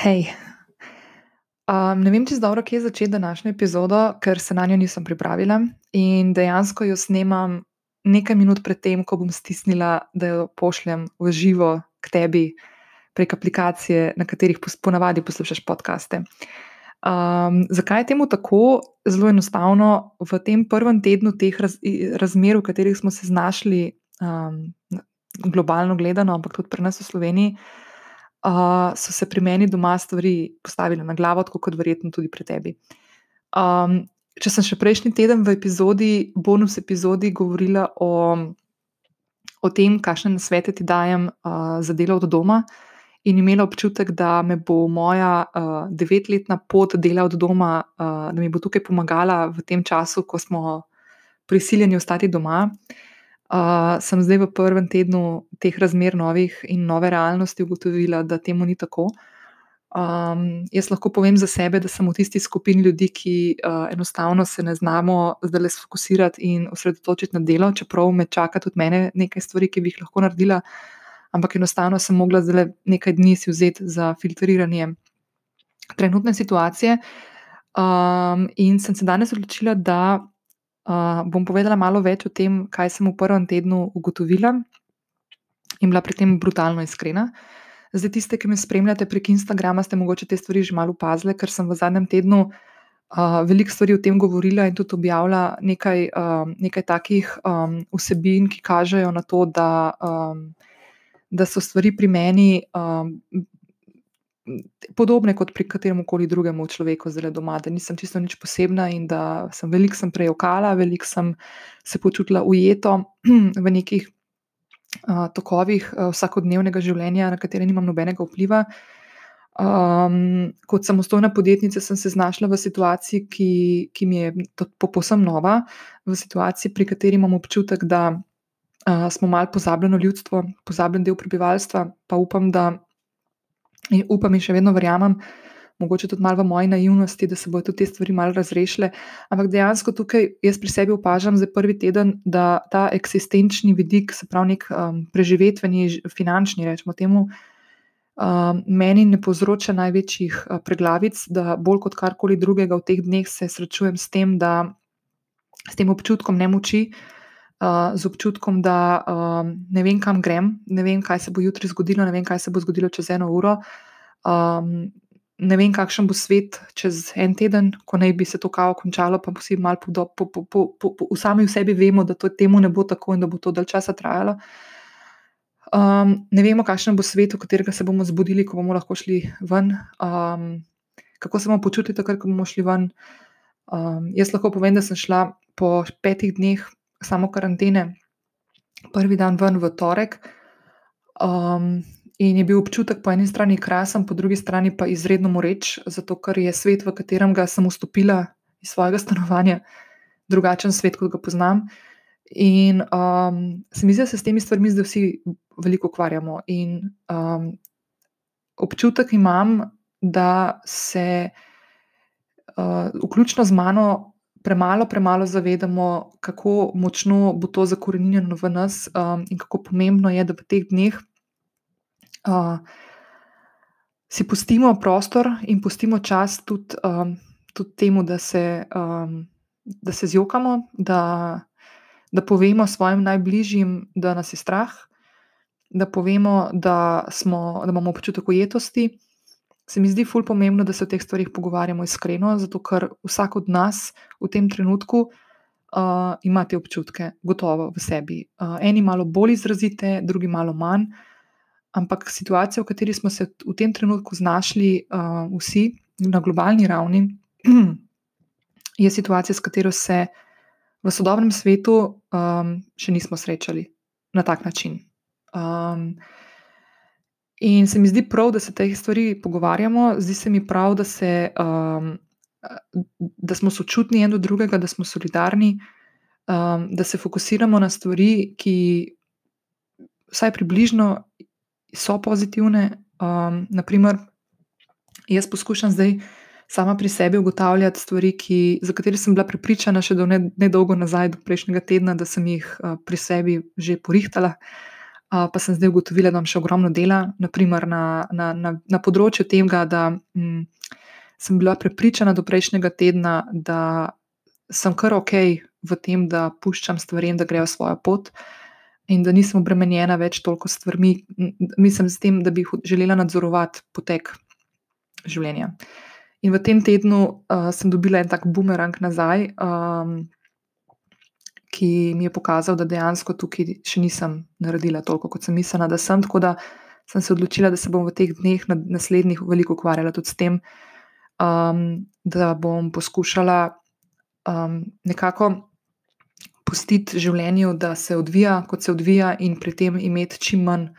Hej. Um, ne vem, če je dobro, kje začeti današnjo epizodo, ker se na njo nisem pripravila in dejansko jo snemam nekaj minut pred tem, ko bom stisnila, da jo pošljem v živo k tebi prek aplikacije, na katerih ponavadi poslušaš podkaste. Um, zakaj je temu tako? Zelo enostavno, v tem prvem tednu teh raz, razmer, v katerih smo se znašli, um, globalno gledano, ampak tudi pri nas v Sloveniji uh, so se pri meni doma stvari postavile na glavo, tako kot verjetno tudi pri tebi. Um, če sem še prejšnji teden v epizodi, bonus epizodi, govorila o, o tem, kakšne nasvete ti dajem uh, za delo od doma. In imela občutek, da me bo moja uh, devetletna pot dela od doma, uh, da mi bo tukaj pomagala v tem času, ko smo prisiljeni ostati doma. Uh, uh, sem zdaj v prvem tednu teh razmer novih in nove realnosti ugotovila, da temu ni tako. Um, jaz lahko povem za sebe, da sem v tisti skupini ljudi, ki uh, enostavno se ne znamo zdaj le sfokusirati in osredotočiti na delo, čeprav me čaka tudi mene nekaj stvari, ki bi jih lahko naredila, ampak enostavno sem mogla zdaj nekaj dni si vzeti za filtriranje trenutne situacije. Um, in sem se danes odločila, da Uh, bom povedala malo več o tem, kaj sem v prvem tednu ugotovila in bila pri tem brutalno iskrena. Zdaj, tiste, ki me spremljate prek Instagrama, ste mogoče te stvari že malo opazili, ker sem v zadnjem tednu uh, veliko stvari o tem govorila in tudi objavila nekaj, uh, nekaj takih um, vsebin, ki kažejo na to, da, um, da so stvari pri meni um, podobne kot pri katerem koli drugemu človeku zdaj doma, da nisem čisto nič posebna in da sem veliko sem prejokala, veliko sem se počutila ujeto v nekih uh, tokovih uh, vsakodnevnega življenja, na katere nimam nobenega vpliva. Um, kot samostojna podjetnica sem se znašla v situaciji, ki, ki mi je popolnoma nova, v situaciji, pri kateri imam občutek, da uh, smo malo pozabljeno ljudstvo, pozabljen del prebivalstva, pa upam, da In upam in še vedno verjamem, mogoče tudi malo v moji naivnosti, da se bodo te stvari malo razrešile. Ampak dejansko tukaj jaz pri sebi opažam za prvi teden, da ta eksistenčni vidik, se pravi, nek um, preživetveni, finančni, rečemo temu, um, meni ne povzroča največjih uh, preglavic, da bolj kot karkoli drugega v teh dneh se srečujem s tem, da s tem občutkom ne moči uh, z občutkom, da um, ne vem, kam grem, ne vem, kaj se bo jutri zgodilo, ne vem, kaj se bo zgodilo čez eno uro. Um, ne vem, kakšen bo svet čez en teden, ko naj bi se to kao končalo, pa vsi malo po, po, po, po, po, po, v sami sebi vemo, da to temu ne bo tako in da bo to dalj časa trajalo. Um, ne vemo, kakšen bo svet, v katerega se bomo zbudili, ko bomo lahko šli ven. Um, kako se bomo počutili, takrat, ko bomo šli ven. Um, jaz lahko povem, da sem šla po petih dneh samo karantene, prvi dan ven v torek. Um, in je bil občutek po eni strani krasen, po drugi strani pa izredno moreč, zato ker je svet, v katerem sem vstopila iz svojega stanovanja, drugačen svet, kot ga poznam. In um, se mi zdi, da se s temi stvarmi zdaj vsi veliko ukvarjamo. In um, občutek imam, da se, uh, vključno z mano, premalo, premalo zavedamo, kako močno bo to zakorenjeno v nas um, in kako pomembno je, da v teh dneh uh, si pustimo prostor in pustimo čas tudi, um, tudi temu, da se, um, da se zjokamo, da, da povemo svojim najbližjim, da nas je strah. Da povemo, da, smo, da imamo občutek ujetosti, se mi zdi fulj pomembno, da se o teh stvarih pogovarjamo iskreno, zato ker vsak od nas v tem trenutku uh, ima te občutke, gotovo v sebi. Uh, eni malo bolj izrazite, drugi malo manj. Ampak situacija, v kateri smo se v tem trenutku znašli, uh, vsi na globalni ravni, je situacija, s katero se v sodobnem svetu um, še nismo srečali na tak način. Um, In se mi zdi prav, da se te stvari pogovarjamo, zdi se mi prav, da, se, um, da smo sočutni en do drugega, da smo solidarni, um, da se fokusiramo na stvari, ki vsaj približno so pozitivne. Um, naprimer, jaz poskušam zdaj sama pri sebi ugotavljati stvari, ki, za katere sem bila prepričana še do nedolgo nazaj, do prejšnjega tedna, da sem jih uh, pri sebi že porihtala. uh, pa sem zdaj ugotovila, da imam še ogromno dela, naprimer na, na, na, na področju tega, da m, sem bila prepričana do prejšnjega tedna, da sem kar ok v tem, da puščam stvari, da grejo svojo pot. In da nisem obremenjena več toliko s stvarmi, mislim, s tem, da bi želela nadzorovati potek življenja. In v tem tednu uh, sem dobila en tak bumerang nazaj, um, ki mi je pokazal, da dejansko tukaj še nisem naredila toliko, kot sem mislila, da sem. Tako da sem se odločila, da se bom v teh dneh naslednjih veliko ukvarjala tudi s tem, um, da bom poskušala um, nekako pustiti življenju, da se odvija, kot se odvija, in pri tem imeti čim manj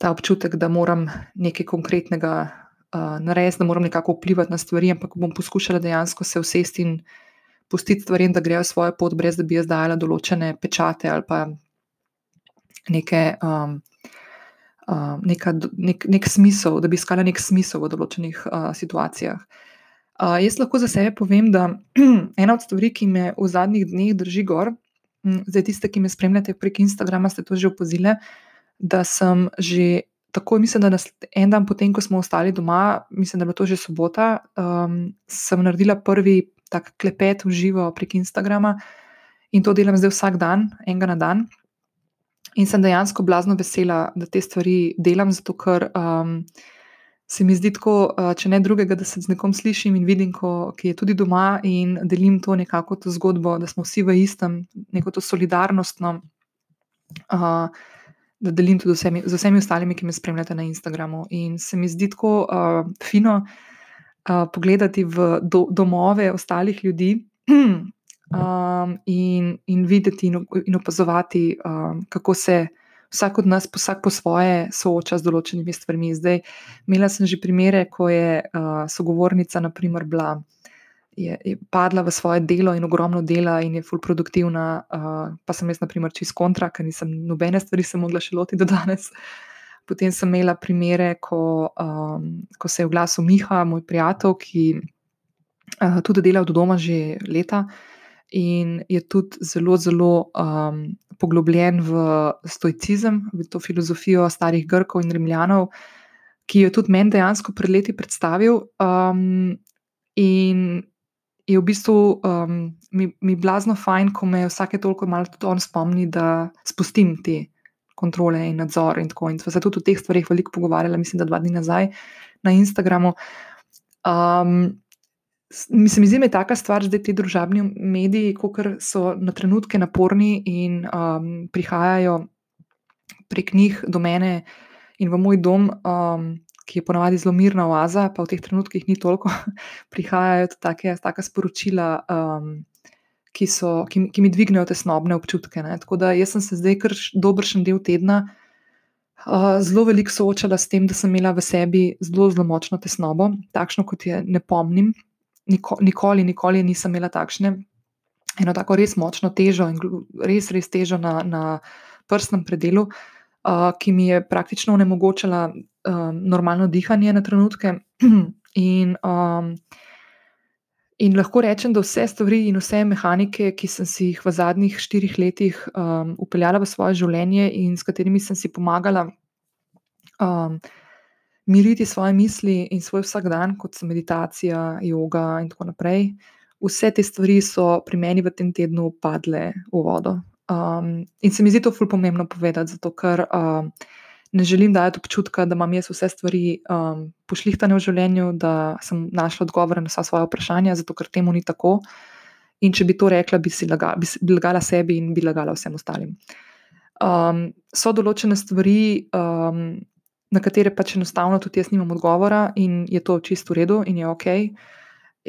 ta občutek, da moram nekaj konkretnega uh, narediti, da moram nekako vplivati na stvari, ampak bom poskušala dejansko se usesti in pustiti stvari, da grejo svojo pot, brez da bi jaz dajala določene pečate ali pa neke. Um, Uh, neka, nek, nek smisel, da bi iskala nek smisel v določenih uh, situacijah. Uh, jaz lahko za sebe povem, da ena od stvari, ki me v zadnjih dneh drži gor, zdaj tiste, ki me spremljate prek Instagrama, ste to že opozorili, da sem že tako, mislim, da nas, en dan potem, ko smo ostali doma, mislim, da je bila to že sobota, um, sem naredila prvi tak klepet v živo prek Instagrama in to delam zdaj vsak dan, enega na dan. In sem dejansko blazno vesela, da te stvari delam, zato ker um, se mi zdi tako, uh, če ne drugega, da se z nekom slišim in vidim, ko, ki je tudi doma in delim to nekako to zgodbo, da smo vsi v istem, neko to solidarnostno. Uh, Da delim tudi vsemi, z vsemi ostalimi, ki me spremljate na Instagramu. In se mi zdi tako uh, fino, pogledati v do, domove ostalih ljudi um, in, in videti in, in opazovati, um, kako se vsak od nas, vsak po svoje, sooča z določenimi stvarmi. Zdaj, imela sem že primere, ko je uh, sogovornica, naprimer, bila. Je, je padla v svoje delo in ogromno dela, in je fulproduktivna, uh, pa sem jaz, na primer, čist kontra, ker nisem nobene stvari se mogla še loti do danes. Potem sem imela primere, ko, um, ko se je oglasil Miha, moj prijatelj, ki uh, tudi dela od doma že leta in je tudi zelo, zelo um, poglobljen v stoicizem, v to filozofijo starih Grkov in Rimljanov, ki jo je tudi meni dejansko pred leti predstavil. Um, in je v bistvu um, mi, mi blazno fajn, ko me vsake toliko malo tudi on spomni, da spustim te kontrole in nadzor. In tako. In smo se tudi o teh stvarih veliko pogovarjali, mislim, da dva dni nazaj na Instagramu. Um, Mislim, da je taka stvar, da ti družabni mediji, kot so na trenutke naporni in um, prihajajo prek njih do mene in v moj dom, um, ki je ponavadi zelo mirna oaza, pa v teh trenutkih ni toliko, prihajajo take, taka sporočila. Um, ki, so, ki, ki mi dvignejo te snobne občutke. Ne. Tako da jaz sem se zdaj kar dobršen del tedna uh, zelo veliko soočala s tem, da sem imela v sebi zelo, zelo močno tesnobo, takšno kot je ne pomnim. Niko, nikoli, nikoli nisem imela takšne. Eno tako res močno težo in res, res težo na, na prsnem predelu, uh, ki mi je praktično onemogočala uh, normalno dihanje na trenutke. in um, In lahko rečem, da vse stvari in vse mehanike, ki sem si jih v zadnjih štirih letih um, upeljala v svoje življenje in s katerimi sem si pomagala um, miriti svoje misli in svoj vsakdan, kot so meditacija, yoga in tako naprej, vse te stvari so pri meni v tem tednu padle v vodo. Um, in se mi zdi to fully pomembno povedati, zato ker. Um, ne želim dajati občutka, da imam jaz vse stvari um, pošlihtane v življenju, da sem našla odgovore na vsa svoje vprašanja, zato ker temu ni tako. In če bi to rekla, bi lagala, bi si lagala sebi in bi lagala vsem ostalim. Um, so določene stvari, um, na katere pač enostavno tudi jaz nimam odgovora, in je to čisto v redu, in je ok.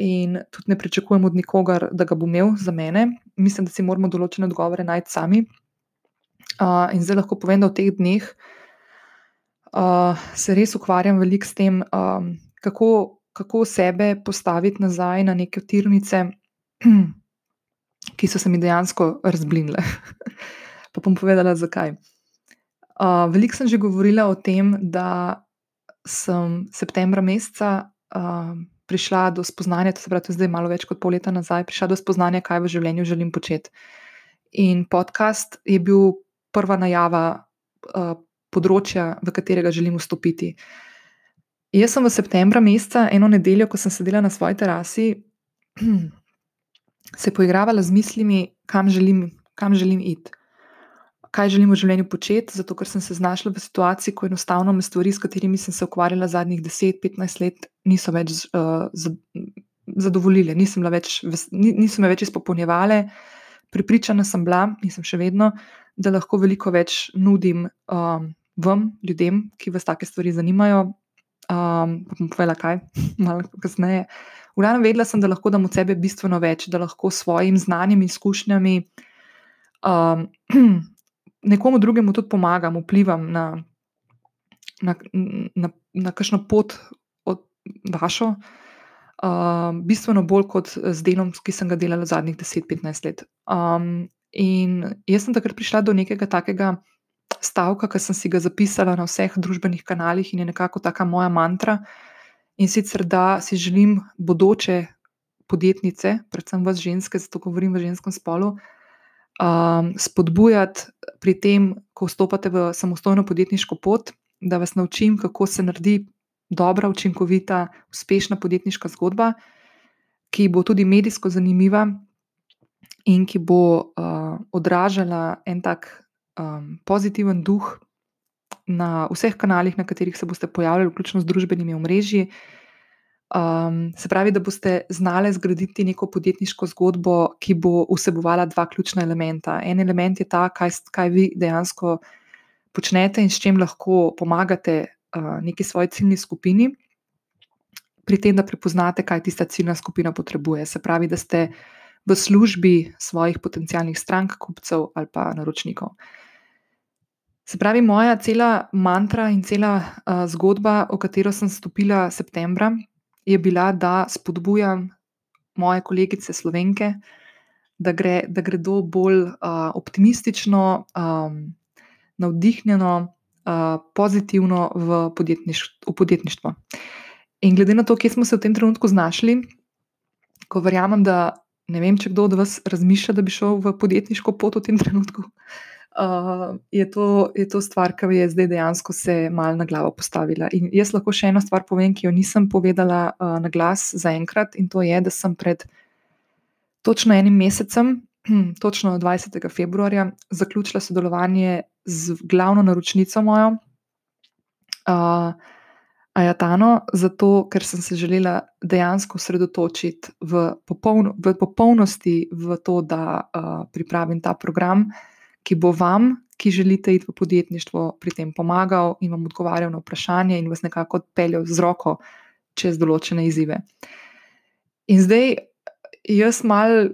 In tudi ne pričakujem od nikogar, da ga bo imel za mene. Mislim, da si moramo določene odgovore najti sami. Uh, in zdaj lahko povem, da v teh dneh uh, se res ukvarjam veliko s tem, um, kako, kako sebe postaviti nazaj na neke tirnice, ki so se mi dejansko razblinile. pa bom povedala, zakaj. Uh, veliko sem že govorila o tem, da sem septembra meseca uh, prišla do spoznanja, to se pravi, zdaj malo več kot pol leta nazaj, prišla do spoznanja, kaj v življenju želim početi. In podcast je bil prva najava uh, področja, v katerega želim vstopiti. Jaz sem v septembra meseca, eno nedeljo, ko sem sedela na svoji terasi, se poigravala z mislimi, kam želim, kam želim iti, kaj želim v življenju početi, zato ker sem se znašla v situaciji, ko enostavno me stvari, s katerimi sem se ukvarjala zadnjih 10-15 let, niso več uh, zadovoljile, nisem, več, nisem me več izpopolnjevale. Pripričana sem bila in sem še vedno, da lahko veliko več nudim um, vam, ljudem, ki vas take stvari zanimajo. Um, pa bom povedala, kaj, malo kasneje. V glavnem vedela sem, da lahko dam od sebe bistveno več, da lahko s svojim znanjem in izkušnjami um, nekomu drugemu tudi pomagam, vplivam na, na, na, na kakšno pot od vašo. Um, bistveno bolj kot z delom, ki sem ga delala zadnjih 10-15 let. Um, in jaz sem takrat prišla do nekega takega stavka, ki sem si ga zapisala na vseh družbenih kanalih in je nekako taka moja mantra. In sicer, da si želim bodoče podjetnice, predvsem vas ženske, zato govorim v ženskem spolu, um, spodbujati pri tem, ko vstopate v samostojno podjetniško pot, da vas naučim, kako se naredi dobra, učinkovita, uspešna podjetniška zgodba, ki bo tudi medijsko zanimiva in ki bo uh, odražala en tak um, pozitiven duh na vseh kanalih, na katerih se boste pojavljali, vključno z družbenimi omrežji. Um, se pravi, da boste znali zgraditi neko podjetniško zgodbo, ki bo vsebovala dva ključna elementa. En element je ta, kaj, kaj vi dejansko počnete in s čim lahko pomagate uh, neki svoji ciljni skupini, pri tem, da prepoznate, kaj tista ciljna skupina potrebuje. Se pravi, da ste v službi svojih potencijalnih strank, kupcev ali pa naročnikov. Se pravi, moja cela mantra in cela uh, zgodba, o katero sem stopila septembra, je bila, da spodbujam moje kolegice slovenke, da, gre, da gredo bolj uh, optimistično, um, navdihnjeno, uh, pozitivno v, podjetniš v podjetništvo. In glede na to, kje smo se v tem trenutku znašli, ko verjamem, da ne vem, če kdo od vas razmišlja, da bi šel v podjetniško pot v tem trenutku. Uh, je, to, je to stvar, ki je zdaj dejansko se malo na glavo postavila. In jaz lahko še eno stvar povem, ki jo nisem povedala uh, na glas zaenkrat, in to je, da sem pred točno enim mesecem, točno 20. februarja, zaključila sodelovanje z glavno naročnico mojo, uh, Ajatano, zato ker sem se želela dejansko osredotočiti v, popolno, v popolnosti v to, da uh, pripravim ta program ki bo vam, ki želite iti v podjetništvo, pri tem pomagal in vam odgovarjal na vprašanje in vas nekako odpeljal z roko čez določene izzive. In zdaj, jaz mal,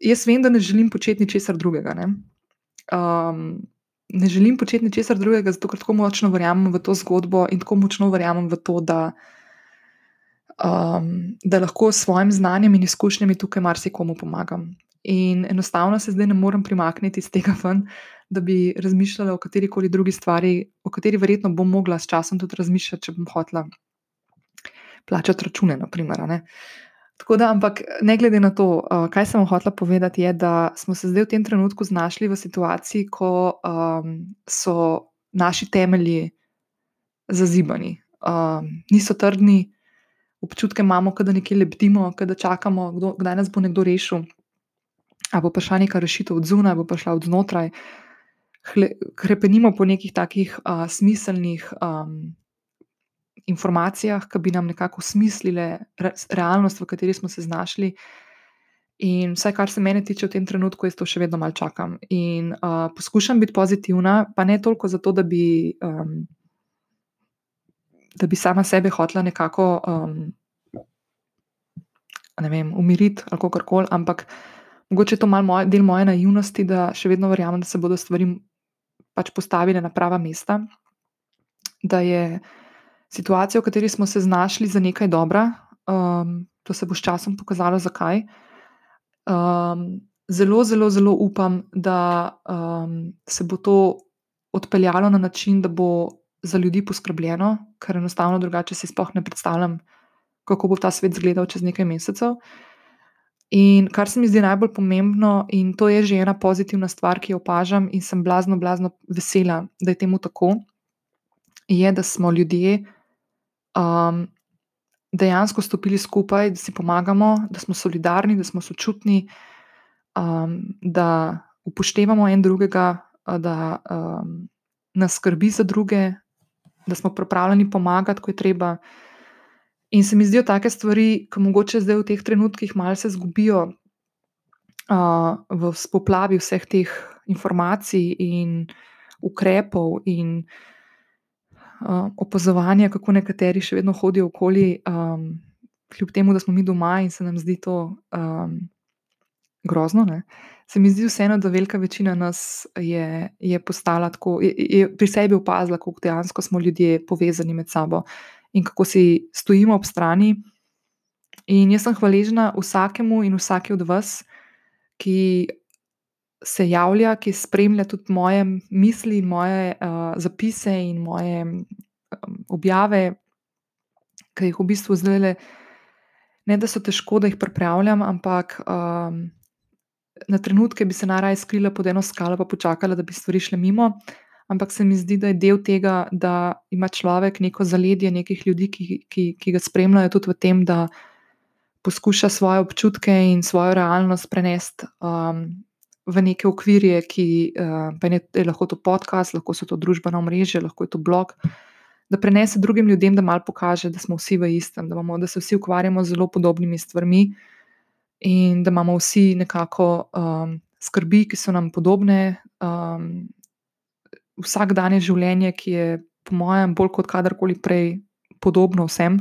jaz vem, da ne želim početi ničesar drugega. Ne? Um, ne želim početi ničesar drugega, zato ker tako močno verjamem v to zgodbo in tako močno verjamem v to, da, um, da lahko s svojim znanjem in izkušnjami tukaj marsikomu pomagam. In enostavno se zdaj ne morem primakniti iz tega ven, da bi razmišljala o kateri koli drugi stvari, o kateri verjetno bom mogla s časom tudi razmišljati, če bom hotela plačati račune. Naprimer, Tako da, ampak ne glede na to, kaj sem hotela povedati, je, da smo se zdaj v tem trenutku znašli v situaciji, ko um, so naši temelji zazibani, um, niso trdni, občutke imamo, da nekje lebdimo, da čakamo, kdo, kdaj nas bo nekdo rešil. Ali bo prišla neka rešitev od zunaj, bo prišla od znotraj. Krepenimo po nekih takih uh, smiselnih um, informacijah, ki bi nam nekako smislile re, realnost, v kateri smo se znašli. In vsaj, kar se mene tiče v tem trenutku, jaz to še vedno malo čakam. In uh, poskušam biti pozitivna, pa ne toliko zato, da bi, um, da bi sama sebe hotla nekako um, ne vem, umiriti ali kako koli, ampak mogoče je to malo del moje naivnosti, da še vedno verjamem, da se bodo stvari pač postavile na prava mesta, da je situacija, v kateri smo se znašli, za nekaj dobra. Um, to se bo s časom pokazalo, zakaj. Um, zelo, zelo, zelo upam, da um, se bo to odpeljalo na način, da bo za ljudi poskrbljeno, ker enostavno drugače si sploh ne predstavljam, kako bo ta svet izgledal čez nekaj mesecev. In kar se mi zdi najbolj pomembno, in to je že ena pozitivna stvar, ki jo opažam, in sem blazno, blazno vesela, da je temu tako, je, da smo ljudje um, dejansko stopili skupaj, da si pomagamo, da smo solidarni, da smo sočutni, um, da upoštevamo en drugega, da um, nas skrbi za druge, da smo pripravljeni pomagati, ko je treba. In se mi zdijo take stvari, ki mogoče zdaj v teh trenutkih malo se zgubijo uh, v poplavi vseh teh informacij in ukrepov in uh, opazovanja, kako nekateri še vedno hodijo okoli, um, kljub temu, da smo mi doma in se nam zdi to um, grozno. Ne? Se mi zdi vseeno, da velika večina nas je, je postala tako, je, je pri sebi opazila, kako dejansko smo ljudje povezani med sabo in kako si stojimo ob strani. In jaz sem hvaležna vsakemu in vsaki od vas, ki se javlja, ki spremlja tudi moje misli moje uh, zapise in moje um, objave, ki jih v bistvu zdaj le. Ne, da so težko, da jih pripravljam, ampak um, na trenutke bi se najraje skrila pod eno skalo, pa počakala, da bi stvari šle mimo. Ampak se mi zdi, da je del tega, da ima človek neko zaledje nekih ljudi, ki, ki, ki ga spremljajo tudi v tem, da poskuša svoje občutke in svojo realnost prenesti um, v neke okvirje, ki uh, je, je lahko to podcast, lahko so to družbena mreža, lahko je to blog. Da prenese drugim ljudem, da malo pokaže, da smo vsi v istem, da, bomo, da se vsi ukvarjamo z zelo podobnimi stvarmi, in da imamo vsi nekako um, skrbi, ki so nam podobne. Um, vsak dan je življenje, ki je, po mojem, bolj kot kadarkoli prej, podobno vsem.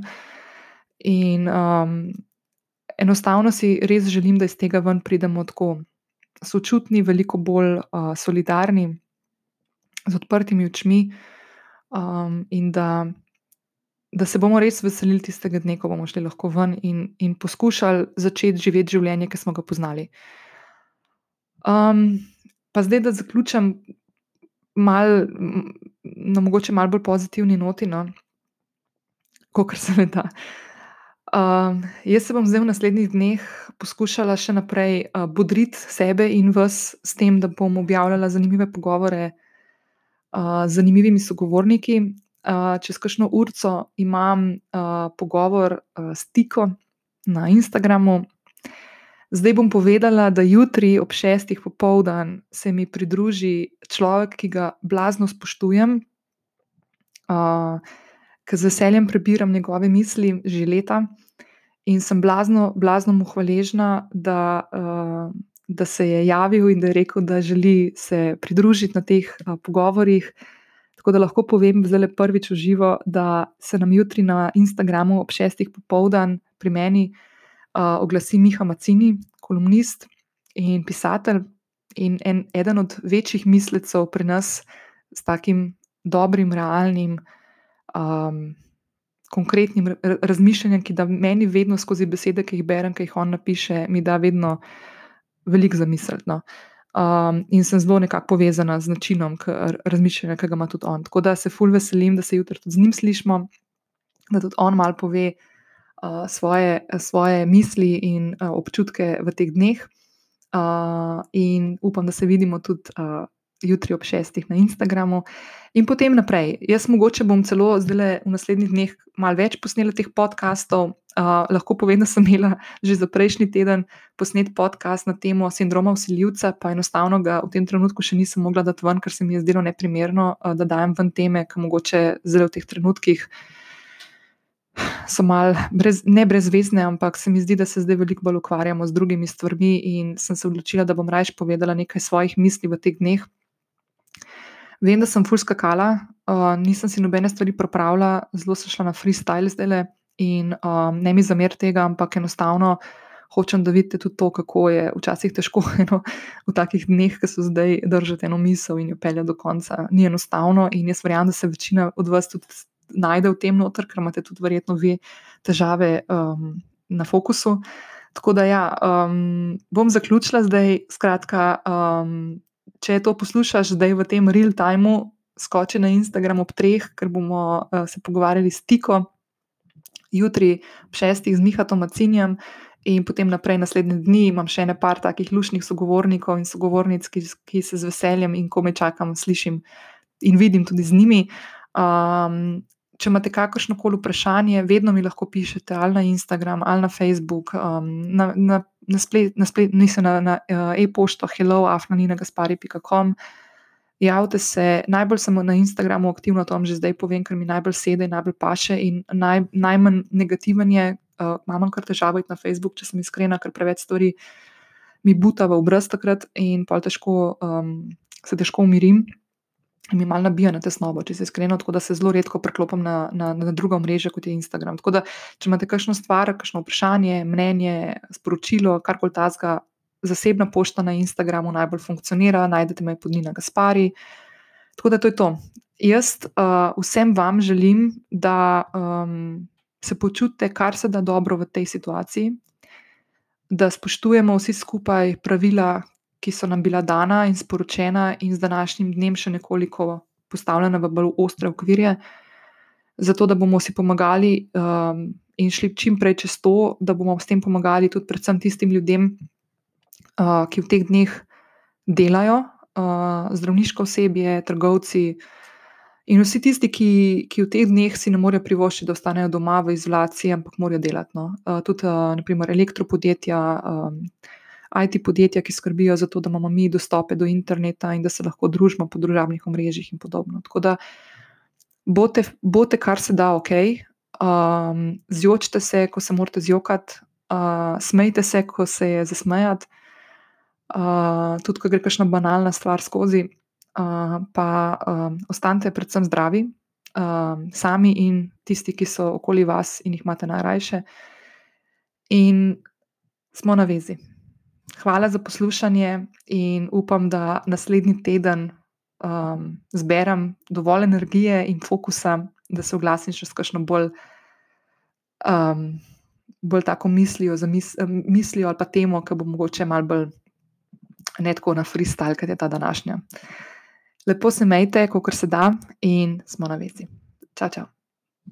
In um, enostavno si res želim, da iz tega ven pridemo tako sočutni, veliko bolj uh, solidarni, z odprtimi očmi, um, in da da se bomo res veselili tistega dne, ko bomo šli lahko ven in, in poskušali začeti živeti življenje, ki smo ga poznali. Um, pa zdaj, da zaključim mal, na mogoče malo bolj pozitivni noti, no, kot se me da. Um, jaz se bom zdaj v naslednjih dneh poskušala še naprej uh, bodriti sebe in vas s tem, da bom objavljala zanimive pogovore uh, z zanimivimi sogovorniki, čez kakšno urco imam uh, pogovor uh, s Tiko na Instagramu. Zdaj bom povedala, da jutri ob šestih popoldan se mi pridruži človek, ki ga blazno spoštujem, uh, ki z veseljem prebiram njegove misli že leta in sem blazno, blazno mu hvaležna, da, uh, da se je javil in da je rekel, da želi se pridružiti na teh uh, pogovorih. Tako da lahko povem, zelo prvič v živo, da se nam jutri na Instagramu ob šestih popoldan pri meni uh, oglasi Miha Macini, kolumnist in pisatelj, in en, eden od večjih mislecev pri nas s takim dobrim, realnim, um, konkretnim razmišljanjem, ki da meni vedno skozi besede, ki jih berem, ki jih on napiše, mi da vedno veliko zamisliti. No. Um, in sem zelo nekako povezana z načinom razmišljanja, ki ga ima tudi on. Tako da se ful veselim, da se jutri tudi z njim slišmo, da tudi on malo pove uh, svoje, svoje misli in uh, občutke v teh dneh. Uh, in upam, da se vidimo tudi uh, jutri ob šestih na Instagramu, in potem naprej. Jaz mogoče bom celo zdaj v naslednjih dneh malo več posnela teh podkastov. Uh, lahko povem, da sem imela že za prejšnji teden posnet podcast na temo sindroma usiljivca, pa enostavno ga v tem trenutku še nisem mogla dati ven, ker se mi je zdelo neprimerno, uh, da dajem ven teme, ki mogoče zdaj v teh trenutkih. So malo brez, ne brezvezne, ampak se mi zdi, da se zdaj veliko bolj ukvarjamo z drugimi stvarmi, in sem se odločila, da bom raje povedala nekaj svojih misli v teh dneh, Vem, da sem fulska kala, uh, nisem si nobene stvari pripravila, zelo sem šla na freestyle zdaj le in um, ne mi zamer tega, ampak enostavno hočem, da vidite tudi to, kako je včasih težko eno, v takih dneh, ki so zdaj držati eno misel in jo pelje do konca. Ni enostavno in jaz verjamem, da se večina od vas tudi najde v tem noter, ker imate tudi verjetno vi težave um, na fokusu. Tako da ja, um, bom zaključila zdaj, skratka. Um, če to poslušaš zdaj v tem real timeu, skoči na Instagram ob treh, ker bomo uh, se pogovarjali s Tiko, jutri ob šestih z Mihatom Macinjem in potem naprej naslednje dni imam še ne par takih lušnih sogovornikov in sogovornic, ki, ki se z veseljem in kome čakam, slišim in vidim tudi z njimi. Um, če imate kakršno koli vprašanje, vedno mi lahko pišete ali na Instagram ali na Facebook, um, na, na, na splet, na splet, nisem na, na uh, e-pošto hello, afnanina.com. Javite se, najbolj sem na Instagramu aktivno, to vam že zdaj povem, ker mi najbolj sedi, najbolj paše in naj, najmanj negativen je. Uh, imam kar težavo iti na Facebook, če sem iskrena, ker preveč stvari mi buta v obraz takrat in pa težko, um, se težko umirim mi malo nabija na tesnobo, če se iskreno, tako da se zelo redko preklopim na, na, na drugo mrežo, kot je Instagram. Tako da, če imate kakšno stvar, kakšno vprašanje, mnenje, sporočilo, karkoli tazga, zasebna pošta na Instagramu najbolj funkcionira, najdete me pod Nina Gaspari. Tako da to je to. Jaz uh, vsem vam želim, da um, se počutite kar se da dobro v tej situaciji, da spoštujemo vsi skupaj pravila, ki so nam bila dana in sporočena, in z današnjim dnem še nekoliko postavljena v bolj ostre okvirje, zato da bomo si pomagali um, in šli čim prej čez to, da bomo s tem pomagali tudi predvsem tistim ljudem, uh, ki v teh dneh delajo, uh, zdravniško osebje, trgovci. In vsi tisti, ki, ki v teh dneh si ne morejo privoščiti, da ostanejo doma v izolaciji, ampak morajo delati. No. Uh, tudi, uh, naprimer, elektropodjetja, um, IT podjetja, ki skrbijo za to, da imamo mi dostope do interneta in da se lahko družimo po družabnih omrežjih in podobno. Tako da bote, bote kar se da, ok, um, zjočite se, ko se morate zjokati, uh, smejte se, ko se je zasmejati, uh, tudi ko gre kakšna banalna stvar skozi, uh, pa um, ostanite predvsem zdravi. Um, sami in tisti, ki so okoli vas in jih imate najrajše, in smo na vezi. Hvala za poslušanje in upam, da naslednji teden um, zberem dovolj energije in fokusa, da se oglasim še s kakšno bolj, um, bolj tako mislijo, mis, mislijo ali pa temo, ki bo mogoče malo bolj ne tako na freestyle, kot je ta današnja. Lepo se majte, kot se da, in smo na vezi. Čau, čau.